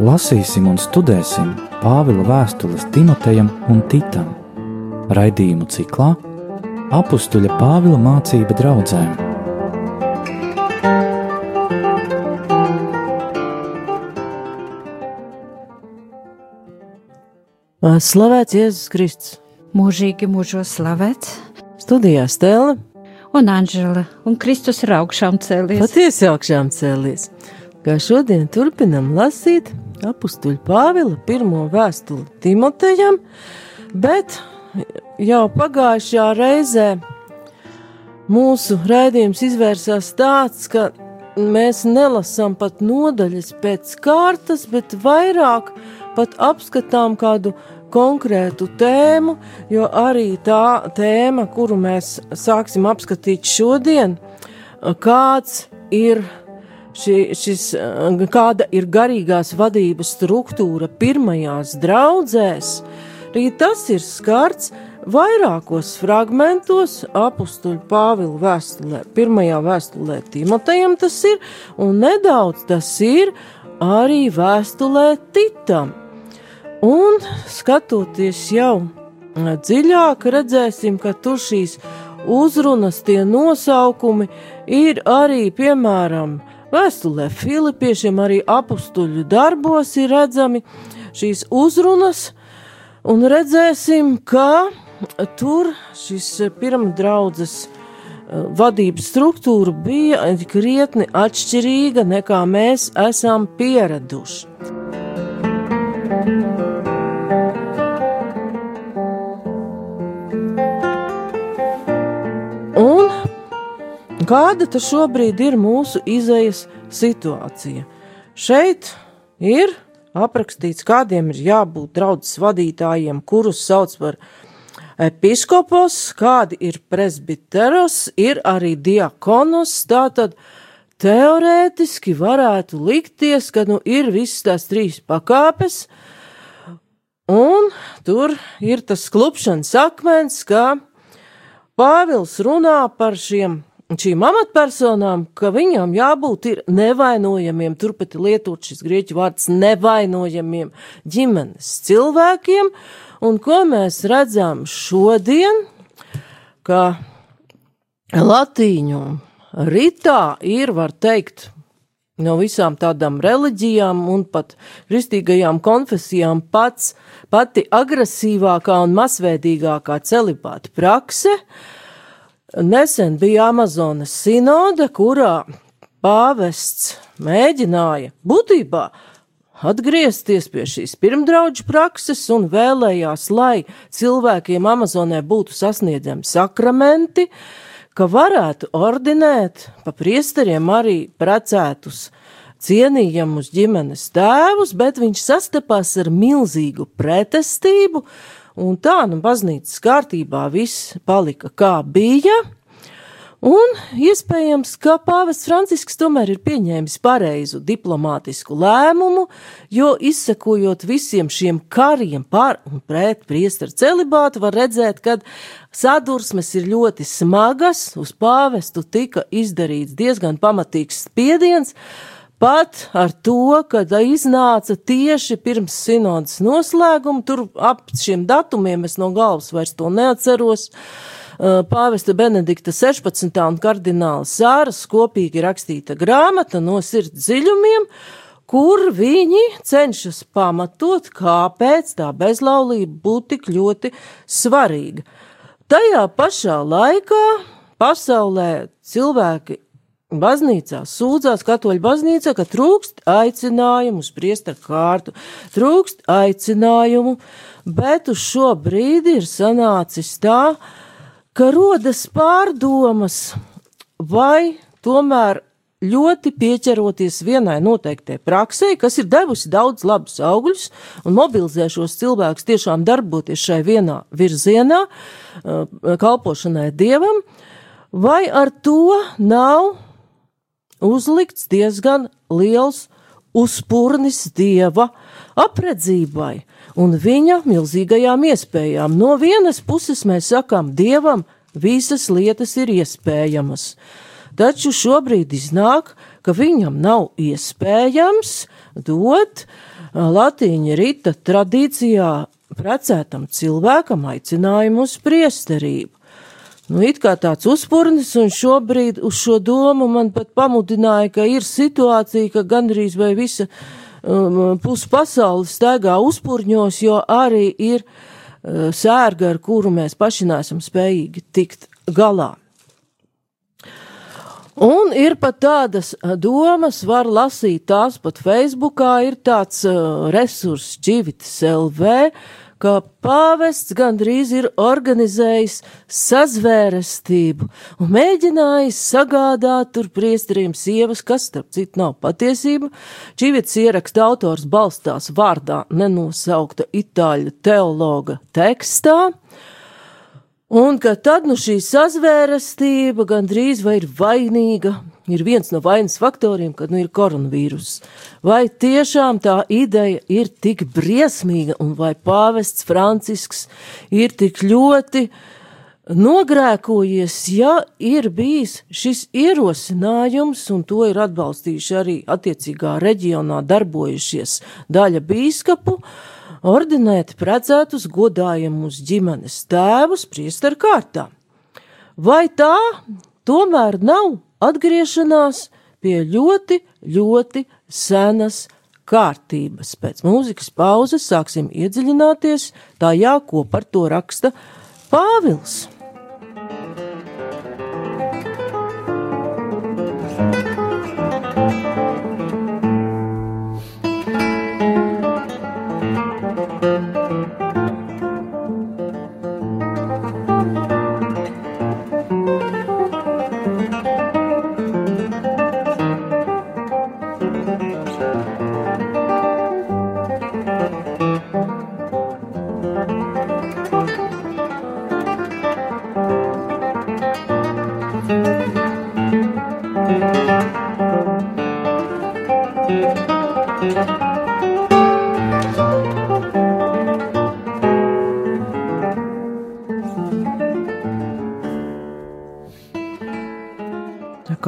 Lasīsim un studēsim Pāvila vēstules Timotejam un Titam. Raidījumu ciklā Apstuļa Pāvila mācība draudzēm. Slavēts Jēzus Kristus! Mūžīgi mūžos slavēts! Studijā Stela un Anžela un Kristus ir augšām cēlies. Patiesi augšām cēlies. Kā šodien turpinam lasīt apstuļu Pāvila pirmo vēstuli Timotejam, bet jau pagājušajā reizē mūsu raidījums izvērsās tāds, ka mēs nelasām pat nodaļas pēc kārtas, bet vairāk pat apskatām kādu konkrētu tēmu, jo arī tā tēma, kuru mēs sāksim apskatīt šodien, kāds ir šī, šis, kāda ir garīgās vadības struktūra pirmajās draudzēs, arī tas ir skarts vairākos fragmentos apstuļu Pāvila vēstulē. Pirmajā vēstulē Timotejam tas ir, un nedaudz tas ir arī vēstulē Titam. Un skatoties jau dziļāk, redzēsim, ka tur šīs uzrunas, tie nosaukumi ir arī, piemēram, vēstulē Filipiešiem, arī apstuļu darbos ir redzami šīs uzrunas, un redzēsim, ka tur šis pirmdraudzes vadības struktūra bija krietni atšķirīga nekā mēs esam pieraduši. Un kāda tad šobrīd ir mūsu izējas situācija? Šeit ir aprakstīts, kādiem ir jābūt draudzes vadītājiem, kurus sauc par episkopos, kādi ir presbiteros, ir arī diakonos, tātad teorētiski varētu likties, ka nu ir visas tās trīs pakāpes, un tur ir tas klupšanas akmens, ka Pāvils runā par šiem šīm amatpersonām, ka viņam jābūt ir nevainojamiem, turpat lietot šis grieķu vārds nevainojamiem ģimenes cilvēkiem, un ko mēs redzam šodien, ka latīņu ritā ir, var teikt, no visām tādām reliģijām un pat kristīgajām konfesijām pats, pati agresīvākā un masveidīgākā celibāta prakse. Nesen bija Amazonas sinode, kurā pāvests mēģināja būtībā atgriezties pie šīs pirmdraudžu prakses un vēlējās, lai cilvēkiem Amazonē būtu sasniedzami sakramenti, ka varētu ordinēt pa priesteriem arī precētus cienījamus ģimenes tēvus, bet viņš sastapās ar milzīgu pretestību, un tā, nu, baznīcas kārtībā viss palika kā bija, Un iespējams, ka pāvests Francisks tomēr ir pieņēmis pareizu diplomātisku lēmumu, jo izsekojot visiem šiem kariem par un pret priesteru celibātu, var redzēt, ka sadursmes ir ļoti smagas, uz pāvestu tika izdarīts diezgan pamatīgs spiediens, pat ar to, ka iznāca tieši pirms sinodas noslēguma, tur ap šiem datumiem es no galvas vairs to neatceros, uh, pāvesta Benedikta 16. un kardināla Sāras kopīgi rakstīta grāmata no sirds dziļumiem, kur viņi cenšas pamatot, kāpēc tā bezlaulība būtu tik ļoti svarīga. Tajā pašā laikā pasaulē cilvēki baznīcā sūdzās katoļu baznīcā, ka trūkst aicinājumu uz priesteru kārtu, trūkst aicinājumu, bet uz šo brīdi ir sanācis tā, ka rodas pārdomas, vai tomēr ļoti pieķeroties vienai noteiktai praksē, kas ir devusi daudz labus augļus un mobilizē šos cilvēkus tiešām darboties šai vienā virzienā, uh, kalpošanai dievam, vai ar to nav uzlikts diezgan liels uzpurnis dieva apredzībai un viņa milzīgajām iespējām. No vienas puses mēs sakām, Dievam visas lietas ir iespējamas, taču šobrīd iznāk, ka viņam nav iespējams dot latīņa rita tradīcijā precētam cilvēkam aicinājumu uz priesterību. Nu, it kā tāds uzpurnis, un šobrīd uz šo domu man pat pamudināja, ka ir situācija, ka gandrīz vai visa um, pus pasaules staigā uzpurņos, jo arī ir uh, sērga, ar kuru mēs paši nesam spējīgi tikt galā. Un ir pat tādas uh, domas, var lasīt tās pat Facebookā, ir tāds uh, resurs Čivitas LV, ka pāvests gandrīz ir organizējis sazvērestību un mēģinājis sagādāt tur priesteriem sievas, kas, starp citu, nav patiesība. Čivits ieraksta autors balstās vārdā nenosaukta itāļu teologa tekstā. Un ka tad nu šī sazvērestība gandrīz vai ir vainīga ir viens no vainas faktoriem, kad nu ir koronavīrus. Vai tiešām tā ideja ir tik briesmīga, un vai pāvests Francisks ir tik ļoti nogrēkojies, ja ir bijis šis ierosinājums, un to ir atbalstījuši arī attiecīgā reģionā darbojušies daļa bīskapu, ordinēt precētus godājumus ģimenes tēvus priesteru kārtā. Vai tā tomēr nav atgriešanās pie ļoti, ļoti senas kārtības. Pēc mūzikas pauzes sāksim iedziļināties tajā, ko par to raksta Pāvils.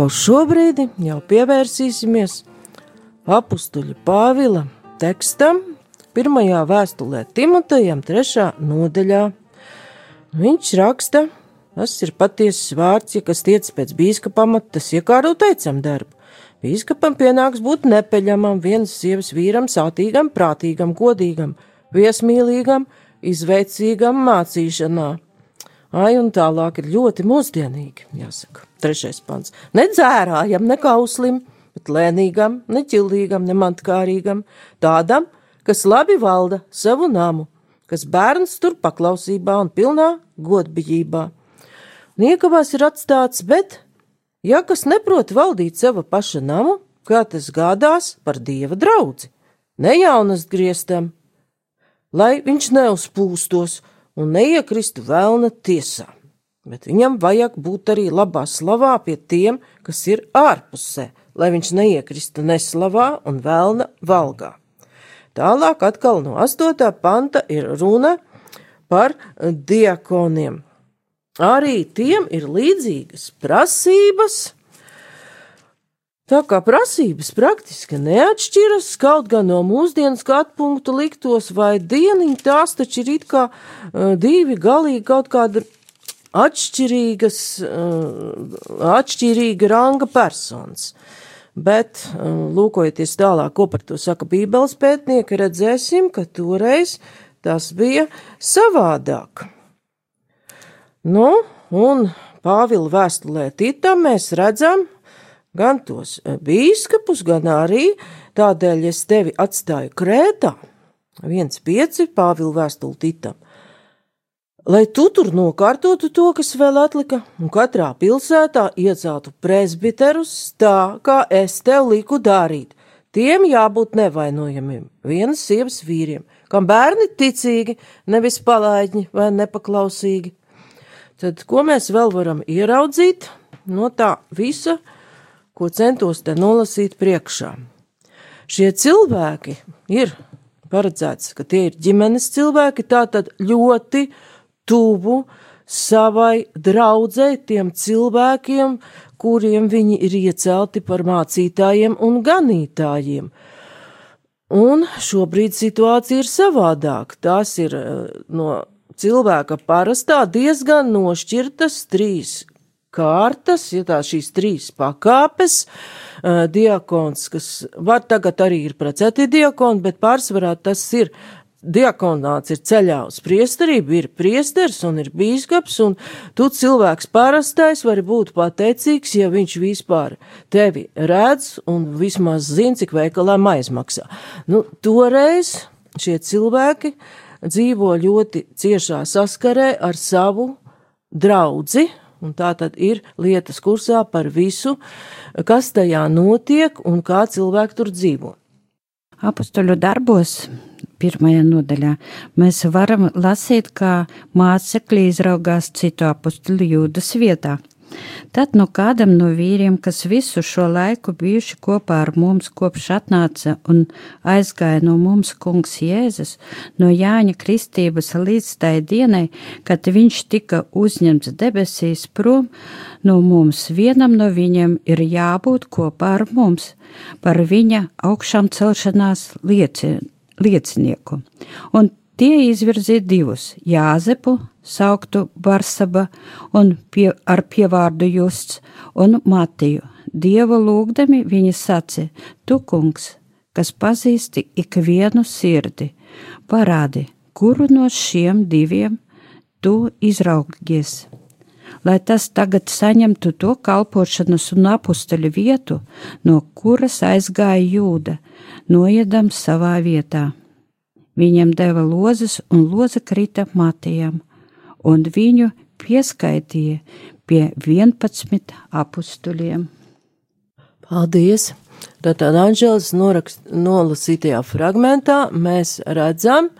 Ka uz šo brīdi jau pievērsīsimies apstuļa Pāvila tekstam, pirmajā vēstulē Timotejam, trešā nodaļā. Viņš raksta, tas ir patiesas vārds, ja kas tiec pēc bīskapa amata, tas iekāro teicam darbu. Bīskapam pienāks būt nepeļamam, vienas sievas vīram, sātīgam, prātīgam, godīgam, viesmīlīgam, izveicīgam mācīšanā. Ai, un tālāk ir ļoti mūsdienīgi, jāsaka. Trešais pants. Ne dzērājam, ne kauslim, bet lēnīgam, ne ķildīgam, ne mantkārīgam, tādam, kas labi valda savu namu, kas bērns tur paklausībā un pilnā godbijībā. Niekavās ir atstāts, bet, ja kas neprot valdīt sava paša namu, kā tas gādās par dieva draudzi, ne jaunas griestam, lai viņš neuzpūstos un neiekristu vēlna tiesā bet viņam vajag būt arī labā slavā pie tiem, kas ir ārpusē, lai viņš neiekristu neslavā un vēlna valgā. Tālāk atkal no 8. panta ir runa par diakoniem. Arī tiem ir līdzīgas prasības, Tā kā prasības praktiski neatšķiras, kaut gan no mūsdienu skatu punktu liktos, vai dieniņi tās taču ir it kā uh, divi galīgi kaut kāda atšķirīgas, eh, atšķirīga ranga personas. Bet, eh, lūkojoties tālāk, ko par to saka Bībeles pētnieki, redzēsim, ka toreiz tas bija savādāk. Nu, un Pāvila vēstulē Titam mēs redzam gan tos bīskapus, gan arī tādēļ es tevi atstāju Krētā. Viens pieci Pāvila vēstuli Titam lai tu tur nokārtotu to, kas vēl atlika, un katrā pilsētā ieceltu presbiterus tā, kā es tev liku darīt. Tiem jābūt nevainojamiem, vienas sievas vīriem, kam bērni ticīgi, nevis palaidņi vai nepaklausīgi. Tad, ko mēs vēl varam ieraudzīt no tā visa, ko centos te nolasīt priekšā? Šie cilvēki ir paredzēts, ka tie ir ģimenes cilvēki, tā tad ļoti tuvu savai draudzē, tiem cilvēkiem, kuriem viņi ir iecelti par mācītājiem un ganītājiem. Un šobrīd situācija ir savādāka. Tās ir no cilvēka parastā diezgan nošķirtas trīs kārtas, ja tā šīs trīs pakāpes, uh, diakons, kas var tagad arī ir precēti diakoni, bet pārsvarā tas ir diakonāts ir ceļā uz priesterību, ir priesters un ir bīskaps, un tu cilvēks parastais vari būt pateicīgs, ja viņš vispār tevi redz un vismaz zina, cik veikalā maizmaksā. Nu, toreiz šie cilvēki dzīvo ļoti ciešā saskarē ar savu draudzi, un tā tad ir lietas kursā par visu, kas tajā notiek un kā cilvēki tur dzīvo. Apustuļu darbos pirmajā nodaļā mēs varam lasīt, kā mācekļi izraugās citu apustuļu jūdas vietā. Tad no kādam no vīriem, kas visu šo laiku bijuši kopā ar mums, kopš atnāca un aizgāja no mums kungs Jēzus, no Jāņa kristības līdz tai dienai, kad viņš tika uzņemts debesīs prom, no mums vienam no viņiem ir jābūt kopā ar mums, par viņa augšām celšanās lieci, liecinieku. Un tie izvirzīja divus - Jāzepu sauktu Barsaba un pie, ar pievārdu Justs un Matiju. Dievu lūgdami viņi sacīja: Tu, kungs, kas pazīsti ikvienu sirdi, parādi, kuru no šiem diviem tu izraugies. Lai tas tagad saņemtu to kalpošanas un apustuļu vietu, no kuras aizgāja jūda, noiedams savā vietā. Viņam deva lozes, un loza krita matījām un viņu pieskaitīja pie 11 apstuļiem. Paldies! Tātad Anģēlis nolasītajā fragmentā mēs redzam,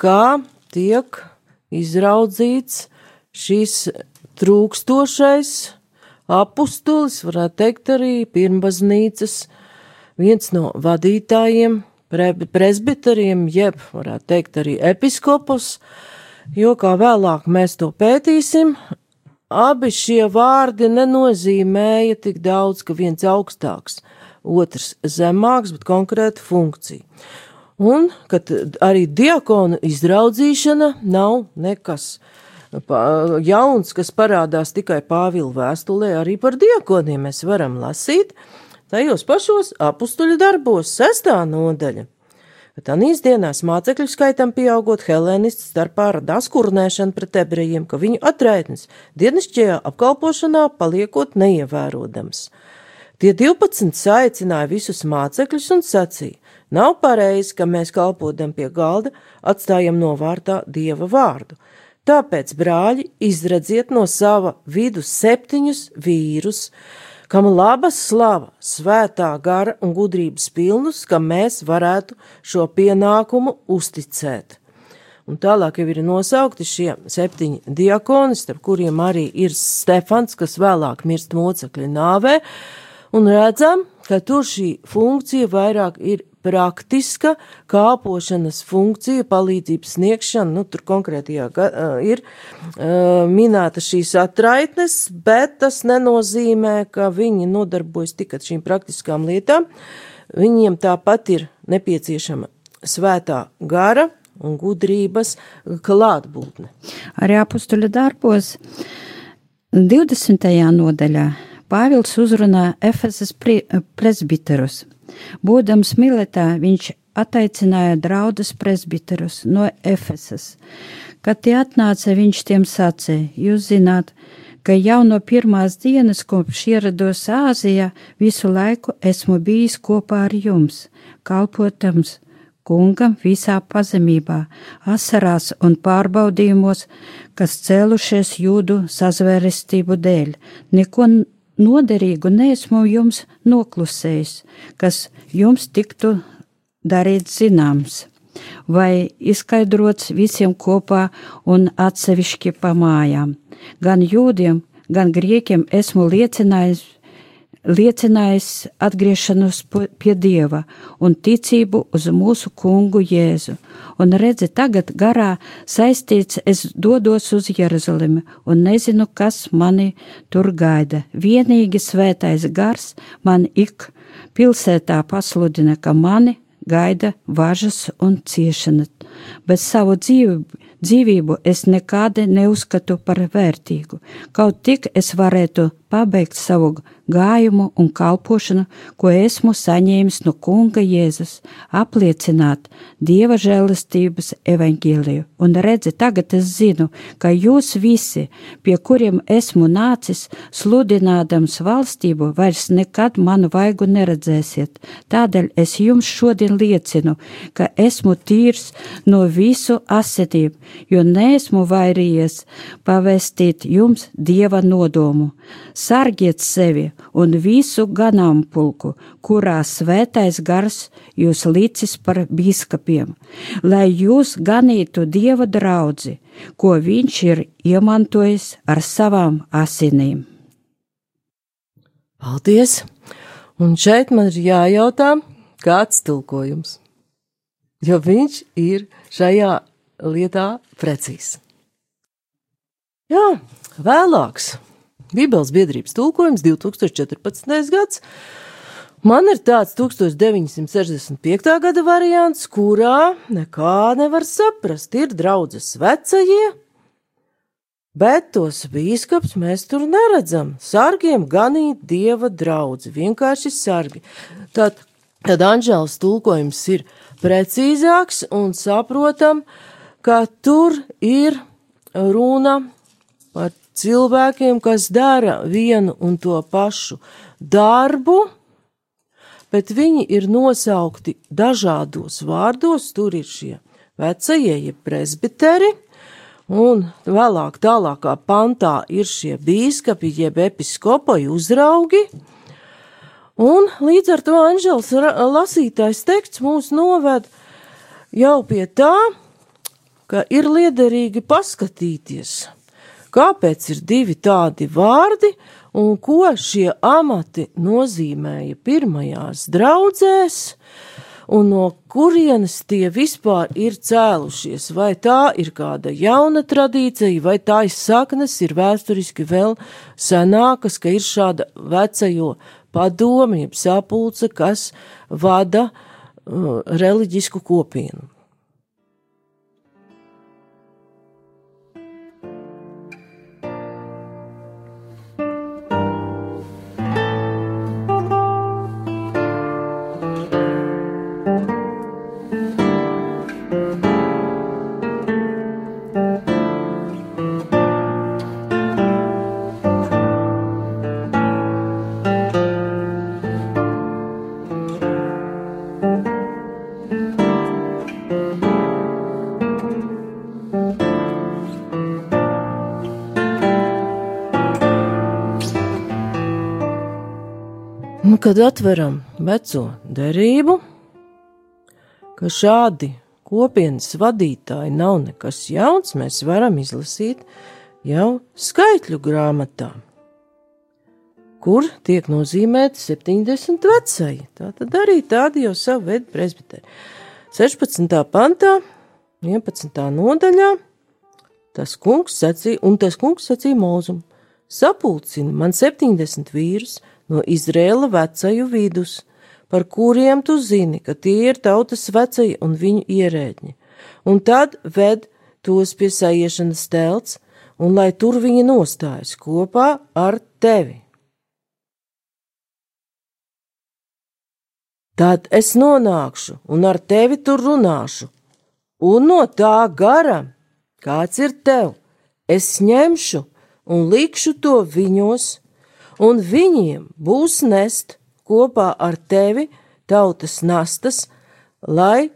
kā tiek izraudzīts šis trūkstošais apustulis, varētu teikt arī pirmbaznīcas, viens no vadītājiem, pre, presbiteriem, jeb, varētu teikt arī episkopos, uh, jo kā vēlāk mēs to pētīsim, abi šie vārdi nenozīmēja tik daudz, ka viens augstāks, otrs zemāks, bet konkrēta funkcija. Un, kad arī diakonu izraudzīšana nav nekas jauns, kas parādās tikai Pāvila vēstulē, arī par diakoniem mēs varam lasīt tajos pašos apustuļu darbos, sestā nodaļa. Tanīs dienās mācekļu skaitam pieaugot helēnistu starpā radās kurnēšana pret ebrejiem, ka viņu atraitnes dienasčajā apkalpošanā paliekot neievērodams. Tie 12 saicināja visus mācekļus un sacīja: Nav pareizi, ka mēs kalpodam pie galda, atstājam novārtā dieva vārdu. Tāpēc, brāļi, izredziet no sava vidu septiņus vīrus, kam laba slava, svētā gara un gudrības pilnus, ka mēs varētu šo pienākumu uzticēt. Un tālāk jau ir nosaukti šie septiņi diakoni, starp kuriem arī ir Stefans, kas vēlāk mirst mocekļa nāvē, un redzam, ka tur šī funkcija vairāk ir praktiska kāpošanas funkcija, palīdzības sniegšana, nu, tur konkrētajā ir minēta šīs atraitnes, bet tas nenozīmē, ka viņi nodarbojas tikai šīm praktiskām lietām. Viņiem tāpat ir nepieciešama svētā gara un gudrības klātbūtne. Arī apustuļa darbos 20. nodaļā Pāvils uzrunā Efesas presbiterus. Būdams militā, viņš ataicināja draugus presbiterus no Efesas. Kad tie atnāca, viņš tiem sacīja: Jūs zināt, ka jau no pirmās dienas, kopš ierados Āzijā, visu laiku esmu bijis kopā ar jums, kalpotams kungam visā pazemībā, asarās un pārbaudījumos, kas cēlušies jūdu sazvērestību dēļ. Neko noderīgu neesmu jums noklusējis, kas jums tiktu darīts zināms, vai izskaidrots visiem kopā un atsevišķi pa mājām. Gan jūdiem, gan griekiem esmu liecinājis liecinājis atgriešanos pie Dieva un ticību uz mūsu kungu Jēzu. Un redzi, tagad garā saistīts es dodos uz Jeruzalemi un nezinu, kas mani tur gaida. Vienīgi svētais gars man ik pilsētā pasludina, ka mani gaida važas un ciešana, bet savu dzīvi dzīvību es nekādi neuzskatu par vērtīgu, kaut tik es varētu pabeigt savu gājumu un kalpošanu, ko esmu saņēmis no Kunga Jēzus, apliecināt Dieva žēlastības evaņģēliju. Un redzi, tagad es zinu, ka jūs visi, pie kuriem esmu nācis, sludinādams valstību, vairs nekad manu vaigu neredzēsiet. Tādēļ es jums šodien liecinu, ka esmu tīrs no visu asinīm, jo neesmu vairījies pavestīt jums Dieva nodomu sargiet sevi un visu ganāmpulku, kurā svētais gars jūs licis par biskupiem, lai jūs ganītu dieva draudzi, ko viņš ir iemantojis ar savām asinīm. Paldies! Un šeit man ir jājautā, kāds tulkojums, jo viņš ir šajā lietā precīzs. Jā, vēlāks Bībeles biedrības tulkojums 2014. gads. Man ir tāds 1965. gada variants, kurā nekā nevar saprast. Ir draudzes vecajie, bet tos bīskaps mēs tur neredzam. Sargiem ganīt dieva draudzi, vienkārši sargi. Tad, tad Anžēlas tulkojums ir precīzāks un saprotam, ka tur ir runa cilvēkiem, kas dara vienu un to pašu darbu, bet viņi ir nosaukti dažādos vārdos. Tur ir šie vecie, jeb presbiteri, un vēlāk, tālākā pantā ir šie bīskapi, jeb episkopoji uzraugi. Un līdz ar to Anģels lasītais teksts mūs noved jau pie tā, ka ir liederīgi paskatīties, kāpēc ir divi tādi vārdi un ko šie amati nozīmēja pirmajās draudzēs, un no kurienes tie vispār ir cēlušies. Vai tā ir kāda jauna tradīcija, vai tā izsaknes ir vēsturiski vēl senākas, ka ir šāda vecajo padomi, jeb sapulce, kas vada uh, reliģisku kopienu. Kad atveram veco derību, ka šādi kopienas vadītāji nav nekas jauns, mēs varam izlasīt jau skaitļu grāmatā, kur tiek nozīmēti 70 vecai. Tā tad arī tādi jau savu veidu presbiteri. 16. pantā, 11. nodaļā, tas kungs sacīja, un tas kungs sacīja mūzumu, sapulcini man 70 vīrus, no Izrēla vecaju vidus, par kuriem tu zini, ka tie ir tautas vecai un viņu ierēģi, un tad ved tos pie sajiešanas telts, un lai tur viņi nostājas kopā ar tevi. Tad es nonākšu un ar tevi tur runāšu, un no tā gara, kāds ir tev, es ņemšu un likšu to viņos, un viņiem būs nest kopā ar tevi tautas nastas, lai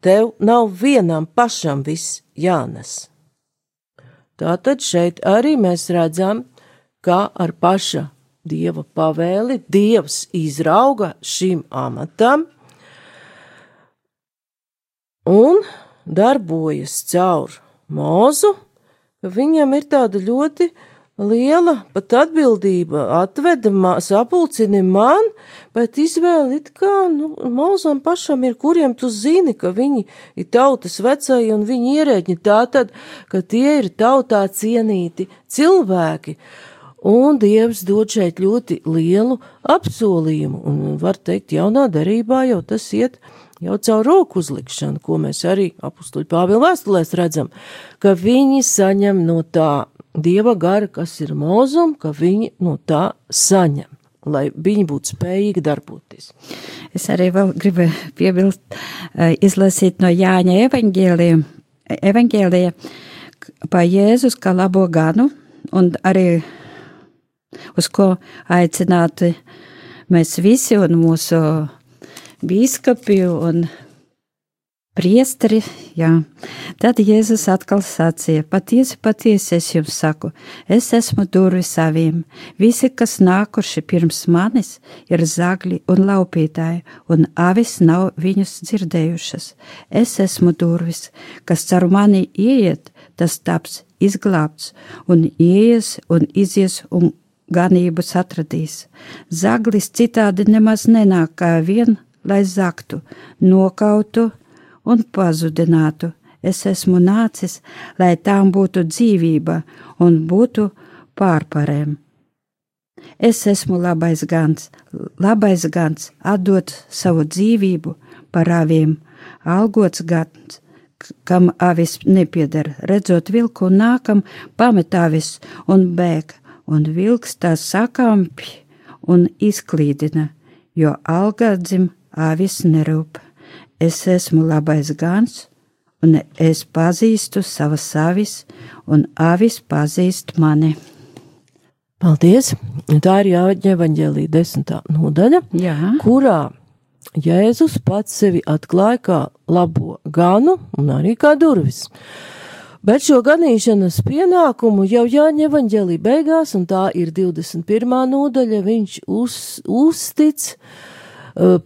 tev nav vienam pašam viss jānes. Tātad šeit arī mēs redzam, kā ar paša dieva pavēli dievs izrauga šim amatam un darbojas caur mūzu, viņam ir tāda ļoti liela pat atbildība atveda, sapulcini man, bet izvēle it kā, nu, Mozam pašam ir, kuriem tu zini, ka viņi ir tautas vecai un viņi ierēģi tā tad, ka tie ir tautā cienīti cilvēki. Un Dievs dod šeit ļoti lielu apsolījumu, un var teikt, jaunā derībā jau tas iet jau caur roku uzlikšanu, ko mēs arī apustuļu Pāvila vēstulēs redzam, ka viņi saņem no tā dieva gara, kas ir mūzum, ka viņi no tā saņem, lai viņi būtu spējīgi darboties. Es arī vēl gribu piebilst, eh, izlasīt no Jāņa evaņģēlija, pa Jēzus kā labo ganu, un arī uz ko aicināti mēs visi un mūsu bīskapi un priesteri, jā. Tad Jēzus atkal sacīja: Patiesi, patiesi es jums saku, es esmu durvis saviem. Visi, kas nākuši pirms manis, ir zagļi un laupītāji, un avis nav viņus dzirdējušas. Es esmu durvis, kas caur mani ieiet, tas taps izglābts, un ieies un izies un ganības atradīs. Zaglis citādi nemaz nenāk kā vien, lai zaktu, nokautu, un pazudinātu. Es esmu nācis, lai tām būtu dzīvība un būtu pārparēm. Es esmu labais gans, labais gans, atdot savu dzīvību par aviem, algots gans, kam avis nepieder, redzot vilku un nākam, pamet avis un bēg, un vilks tās sakampj un izklīdina, jo algadzim avis nerūp. Es esmu labais gans, un es pazīstu savas avis, un avis pazīst mani. Paldies! Tā ir Jāņa evaņģēlīja desmitā nodaļa, Jā. kurā Jēzus pats sevi atklāja kā labo ganu un arī kā durvis. Bet šo ganīšanas pienākumu jau Jāņa evaņģēlīja beigās, un tā ir 21. nodaļa, viņš uz, uztic uh,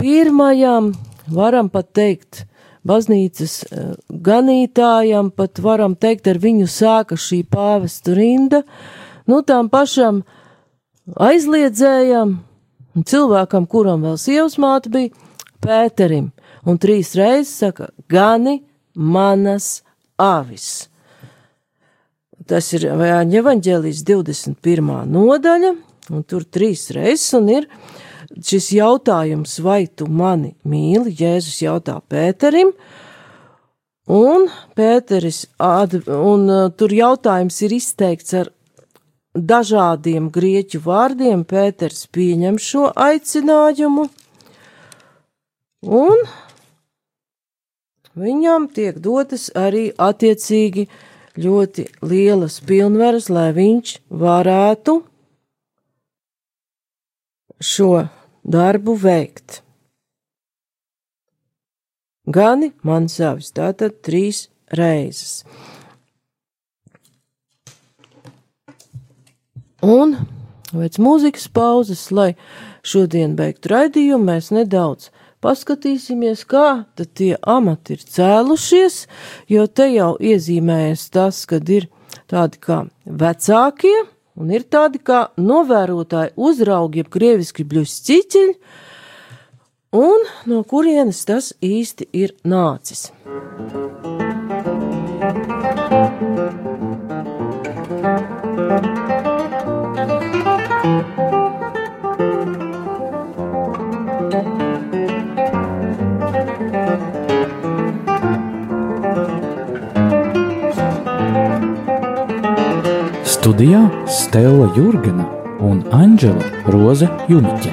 pirmajam varam pat teikt, baznīcas eh, ganītājam, pat varam teikt, ar viņu sāka šī pāvestu rinda, nu tām pašam aizliedzējam, cilvēkam, kuram vēl sievas māte bija, Pēterim, un trīs reizes saka, gani manas avis. Tas ir Jāņa evaņģēlijas 21. nodaļa, un tur trīs reizes, un ir uh, šis jautājums, vai tu mani mīli, Jēzus jautā Pēterim, un Pēteris, ad, un uh, tur jautājums ir izteikts ar dažādiem grieķu vārdiem, Pēters pieņem šo aicinājumu, un viņam tiek dotas arī attiecīgi ļoti lielas pilnvaras, lai viņš varētu šo darbu veikt. Gani man savs, tātad trīs reizes. Un pēc mūzikas pauzes, lai šodien beigtu raidījumu, mēs nedaudz paskatīsimies, kā tie amati ir cēlušies, jo te jau iezīmējas tas, kad ir tādi kā vecākie, un ir tādi kā novērotāji uzraugi, jeb krieviski bļusciķiļi, un no kurienes tas īsti ir nācis. Thank you. Studijā Stela Jurgena un Anģela Roze Juniķa.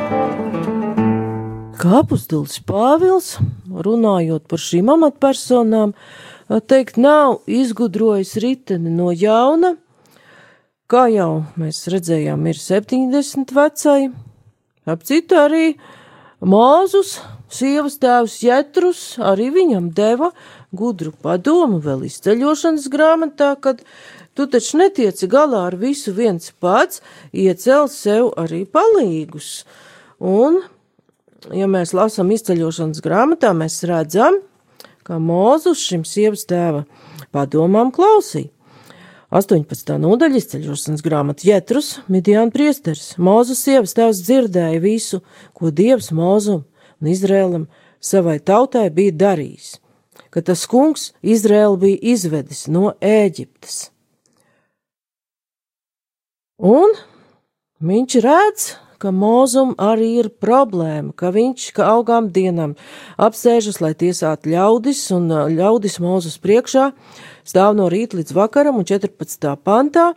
Kā apustulis Pāvils, runājot par šīm amatpersonām, teikt, nav izgudrojis riteni no jauna, kā jau mēs redzējām, ir 70 vecai, ap citu arī Māzus, sievas tēvs Jetrus, arī viņam deva gudru padomu vēl izceļošanas grāmatā, kad Tu taču netieci galā ar visu viens pats, iecel sev arī palīgus. Un, ja mēs lasām izceļošanas grāmatā, mēs redzam, ka Mūzus šim sievas tēva padomām klausīja. 18. nodaļa izceļošanas grāmata Jētrus, Midiāna priesteris. Mūzes sievas tēvs dzirdēja visu, ko Dievs Mūzum un Izrēlam savai tautai bija darījis, ka tas kungs Izrēlu bija izvedis no Ēģiptes. Un viņš redz, ka mūzum arī ir problēma, ka viņš ka augām dienām apsēžas, lai tiesātu ļaudis, un ļaudis mūzus priekšā stāv no rīta līdz vakaram, un 14. pantā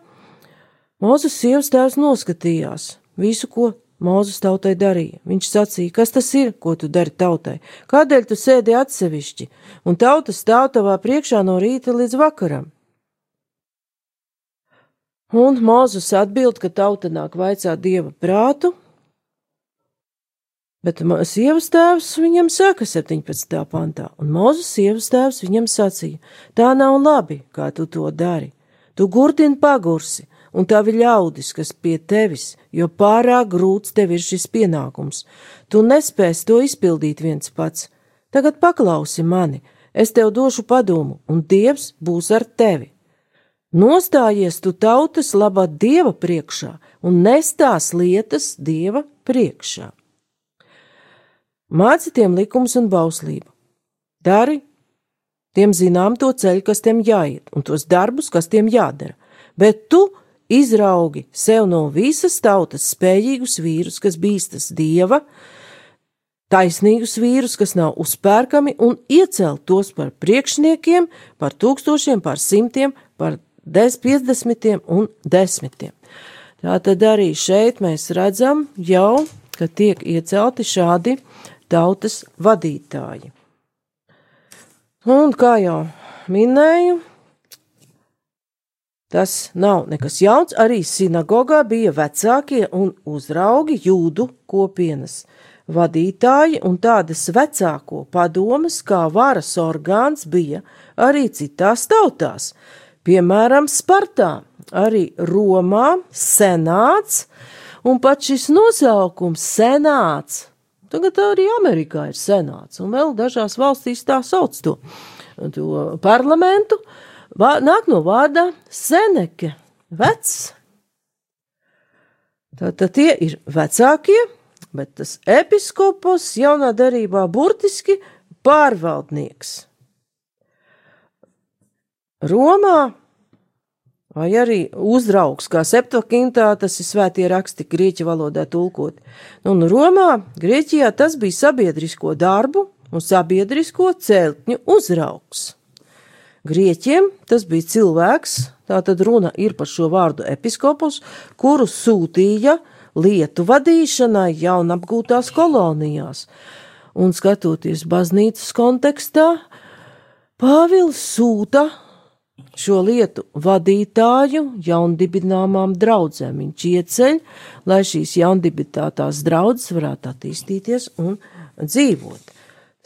Mūzes sievas tēvs noskatījās visu, ko Mūzes tautai darīja. Viņš sacīja, kas tas ir, ko tu dari tautai? Kādēļ tu sēdi atsevišķi, un tauta stāv tavā priekšā no rīta līdz vakaram? Un Mūzes atbild, ka tauta nāk vaicāt dieva prātu, bet sievas tēvs viņam saka 17. pantā, un Mūzes sievas tēvs viņam sacīja: Tā nav labi, kā tu to dari. Tu gurdini pagursi, un tavi ļaudis, kas pie tevis, jo pārāk grūts tev ir šis pienākums. Tu nespēsi to izpildīt viens pats. Tagad paklausi mani, es tev došu padomu, un Dievs būs ar tevi. Nostājies tu tautas labā Dieva priekšā un nestās lietas Dieva priekšā. Māci tiem likums un bauslību. Dari tiem zinām to ceļu, kas tiem jāiet, un tos darbus, kas tiem jādara, bet tu izraugi sev no visas tautas spējīgus vīrus, kas bīstas dieva, taisnīgus vīrus, kas nav uzpērkami, un iecelt tos par priekšniekiem, par tūkstošiem, par simtiem, par des, piecdesmitiem un desmitiem. Tā tad arī šeit mēs redzam jau, ka tiek iecelti šādi tautas vadītāji. Un kā jau minēju, Tas nav nekas jauns, arī sinagogā bija vecākie un uzraugi jūdu kopienas vadītāji, un tādas vecāko padomas kā varas orgāns bija arī citās tautās, piemēram, Spartā, arī Romā, senāts, un pat šis nosaukums senāts, tagad arī Amerikā ir senāts, un vēl dažās valstīs tā sauc to, to parlamentu, Vā, nāk no vārda seneke, vecs. Tātad tie ir vecākie, bet tas episkopos jaunā darībā burtiski pārvaldnieks. Romā vai arī uzraugs, kā septokintā, tas ir svētie raksti grieķu valodā tulkot. Nu, un Romā, Grieķijā tas bija sabiedrisko darbu un sabiedrisko celtņu uzraugs. Grieķiem tas bija cilvēks, tā tad runa ir par šo vārdu episkopus, kuru sūtīja lietu vadīšanai jaunapgūtās kolonijās. Un skatoties baznīcas kontekstā, Pāvils sūta šo lietu vadītāju jaundibināmām draudzēm. Viņš ieceļ, lai šīs jaundibinātās draudzes varētu attīstīties un dzīvot.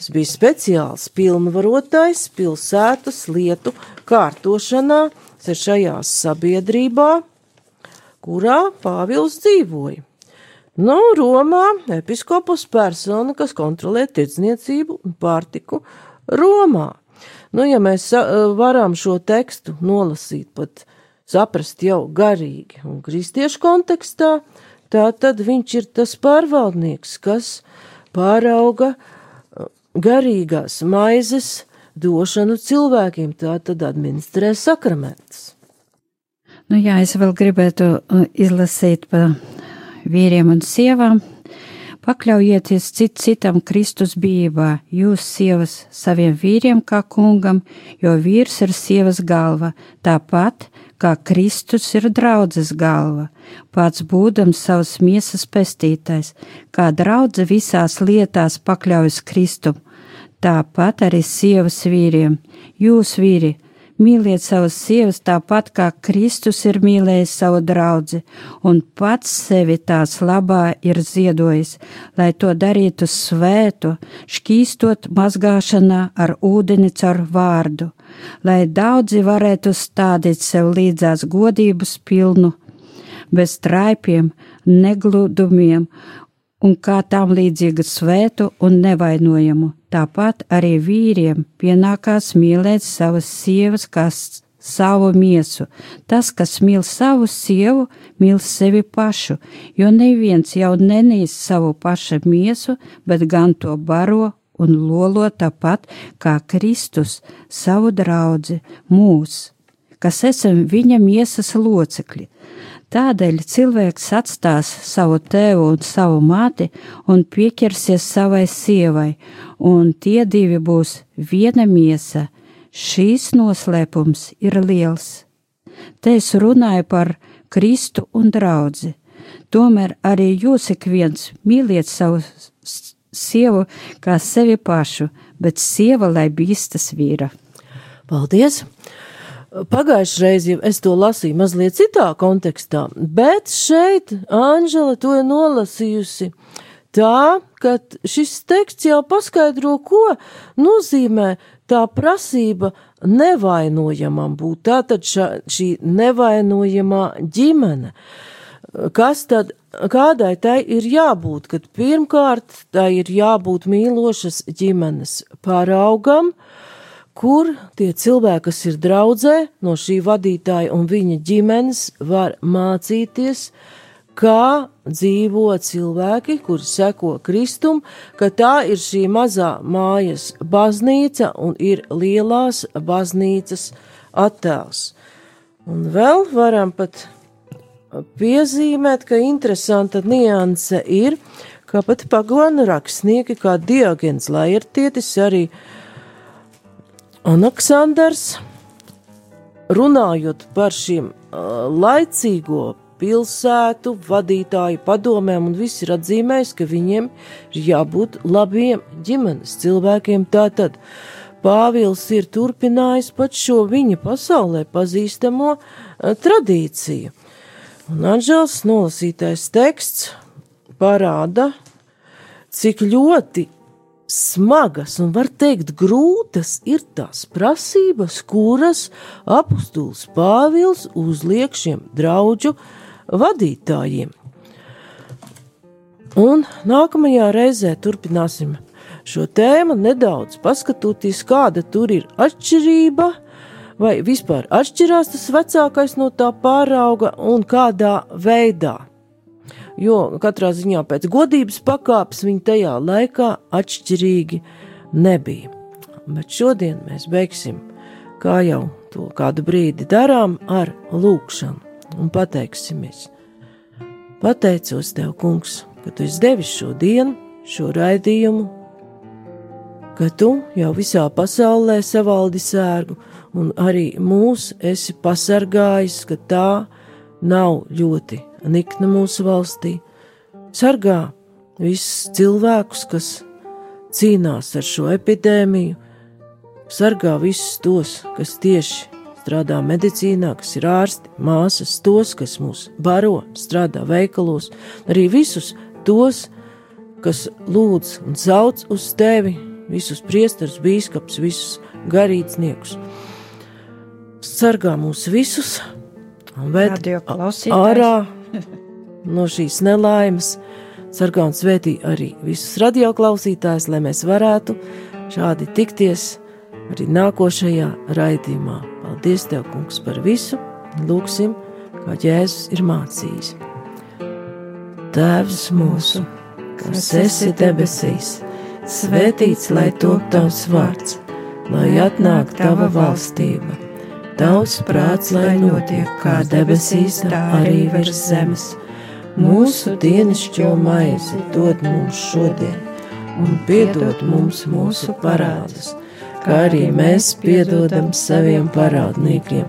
Tas bija speciāls pilnvarotājs pilsētas lietu kārtošanā šajā sabiedrībā, kurā Pāvils dzīvoja. Nu, Romā episkopus persona, kas kontrolē tirdzniecību un pārtiku Romā. Nu, ja mēs varam šo tekstu nolasīt, pat saprast jau garīgi un kristiešu kontekstā, tā tad viņš ir tas pārvaldnieks, kas pārauga uh, garīgās maizes došanu cilvēkiem, tā tad administrē sakramentus. Nu jā, es vēl gribētu uh, izlasīt par vīriem un sievām. Pakļaujieties cit citam Kristus bībā, jūs sievas saviem vīriem kā kungam, jo vīrs ir sievas galva, tāpat kā Kristus ir draudzes galva, pats būdams savas miesas pestītais, kā draudze visās lietās pakļaujas Kristum, tāpat arī sievas vīriem, jūs vīri, Mīliet savas sievas tāpat kā Kristus ir mīlējis savu draugu, un pats sevi tās labā ir ziedojis, lai to darītu svētu, šķīstot mazgāšanā ar ūdeni caur vārdu, lai daudzi varētu stādīt sev līdzās godības pilnu, bez traipiem, negludumiem un kā tam līdzīgu svētu un nevainojamu. Tāpat arī vīriem pienākās mīlēt savas sievas kā savu miesu. Tas, kas mīl savu sievu, mīl sevi pašu, jo neviens jau nenīs savu pašu miesu, bet gan to baro un lolo tāpat kā Kristus savu draugu mūs, kas esam viņa miesas locekļi. Tādēļ cilvēks atstās savu tēvu un savu māti un pieķersies savai sievai, un tie divi būs viena miesa. Šīs noslēpums ir liels. Te es runāju par Kristu un draugu. Tomēr arī jūs ik viens mīliet savu sievu kā sevi pašu, bet sieva lai bīstas vīra. Paldies! Pagājušajā reizē es to lasīju mazliet citā kontekstā, bet šeit Anžela to ir nolasījusi tā, ka šis teksts jau paskaidro, ko nozīmē tā prasība nevainojamam būt. Tātad ša, šī nevainojamā ģimene. Kas tad, kādai tai ir jābūt? Kad pirmkārt tai ir jābūt mīlošas ģimenes paraugam, uh, kur tie cilvēki, kas ir draudzē no šī vadītāja un viņa ģimenes, var mācīties, kā dzīvo cilvēki, kuri seko Kristum, ka tā ir šī mazā mājas baznīca un ir lielās baznīcas attēls. Un vēl varam pat piezīmēt, ka interesanta nianse ir, ka pat pagonu rakstnieki kā Diogens Lajertietis arī uh, Aleksandrs, runājot par šiem uh, laicīgo pilsētu vadītāju padomēm, un viss ir atzīmējis, ka viņiem ir jābūt labiem ģimenes cilvēkiem. Tātad Pāvils ir turpinājis pat šo viņa pasaulē pazīstamo tradīciju. Un Anžels nolasītais teksts parāda, cik ļoti smagas un, var teikt, grūtas ir tās prasības, kuras apustulis Pāvils uzliek šiem draugu vadītājiem. Un nākamajā reizē turpināsim šo tēmu nedaudz paskatoties, kāda tur ir atšķirība, vai vispār atšķirās tas vecākais no tā pārauga un kādā veidā jo katrā ziņā pēc godības pakāpes viņi tajā laikā atšķirīgi nebija. Bet šodien mēs beigsim, kā jau to kādu brīdi darām, ar lūkšanu un pateiksimies. Pateicos Tev, Kungs, ka Tu esi devis šo dienu, šo raidījumu, ka Tu jau visā pasaulē savaldi sērgu un arī mūs esi pasargājis, ka tā nav ļoti nikna mūsu valstī, sargā visus cilvēkus, kas cīnās ar šo epidēmiju, sargā visus tos, kas tieši strādā medicīnā, kas ir ārsti, māsas, tos, kas mūs baro, strādā veikalos, arī visus tos, kas lūdz un sauc uz tevi, visus priesterus, bīskaps, visus garīdzniekus. Sargā mūs visus ved ārā no šīs nelaimes. Sargā un svētī arī visus radioklausītājus, lai mēs varētu šādi tikties arī nākošajā raidījumā. Paldies, Tev, Kungs, par visu! Lūksim, kā Jēzus ir mācījis. Tēvs mūsu, kas esi debesīs, svētīts lai top tavs vārds, lai atnāk tava valstība. Tavs prāts, lai notiek kā debesīs, tā arī virs zemes Mūsu dienascho maizi dod mums šodien, un piedod mums mūsu parādus, kā arī mēs piedodam saviem parādniekiem,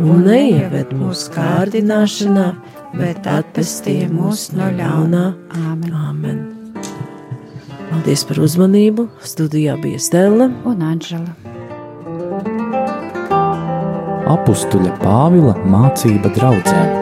un neieved mūsu kārdināšanā, bet atpestī mūs no ļaunā. Āmen! Āmen. Paldies par uzmanību! Studijā bija Stela un Anžela. Apustuļa Pāvila mācība draudzēm.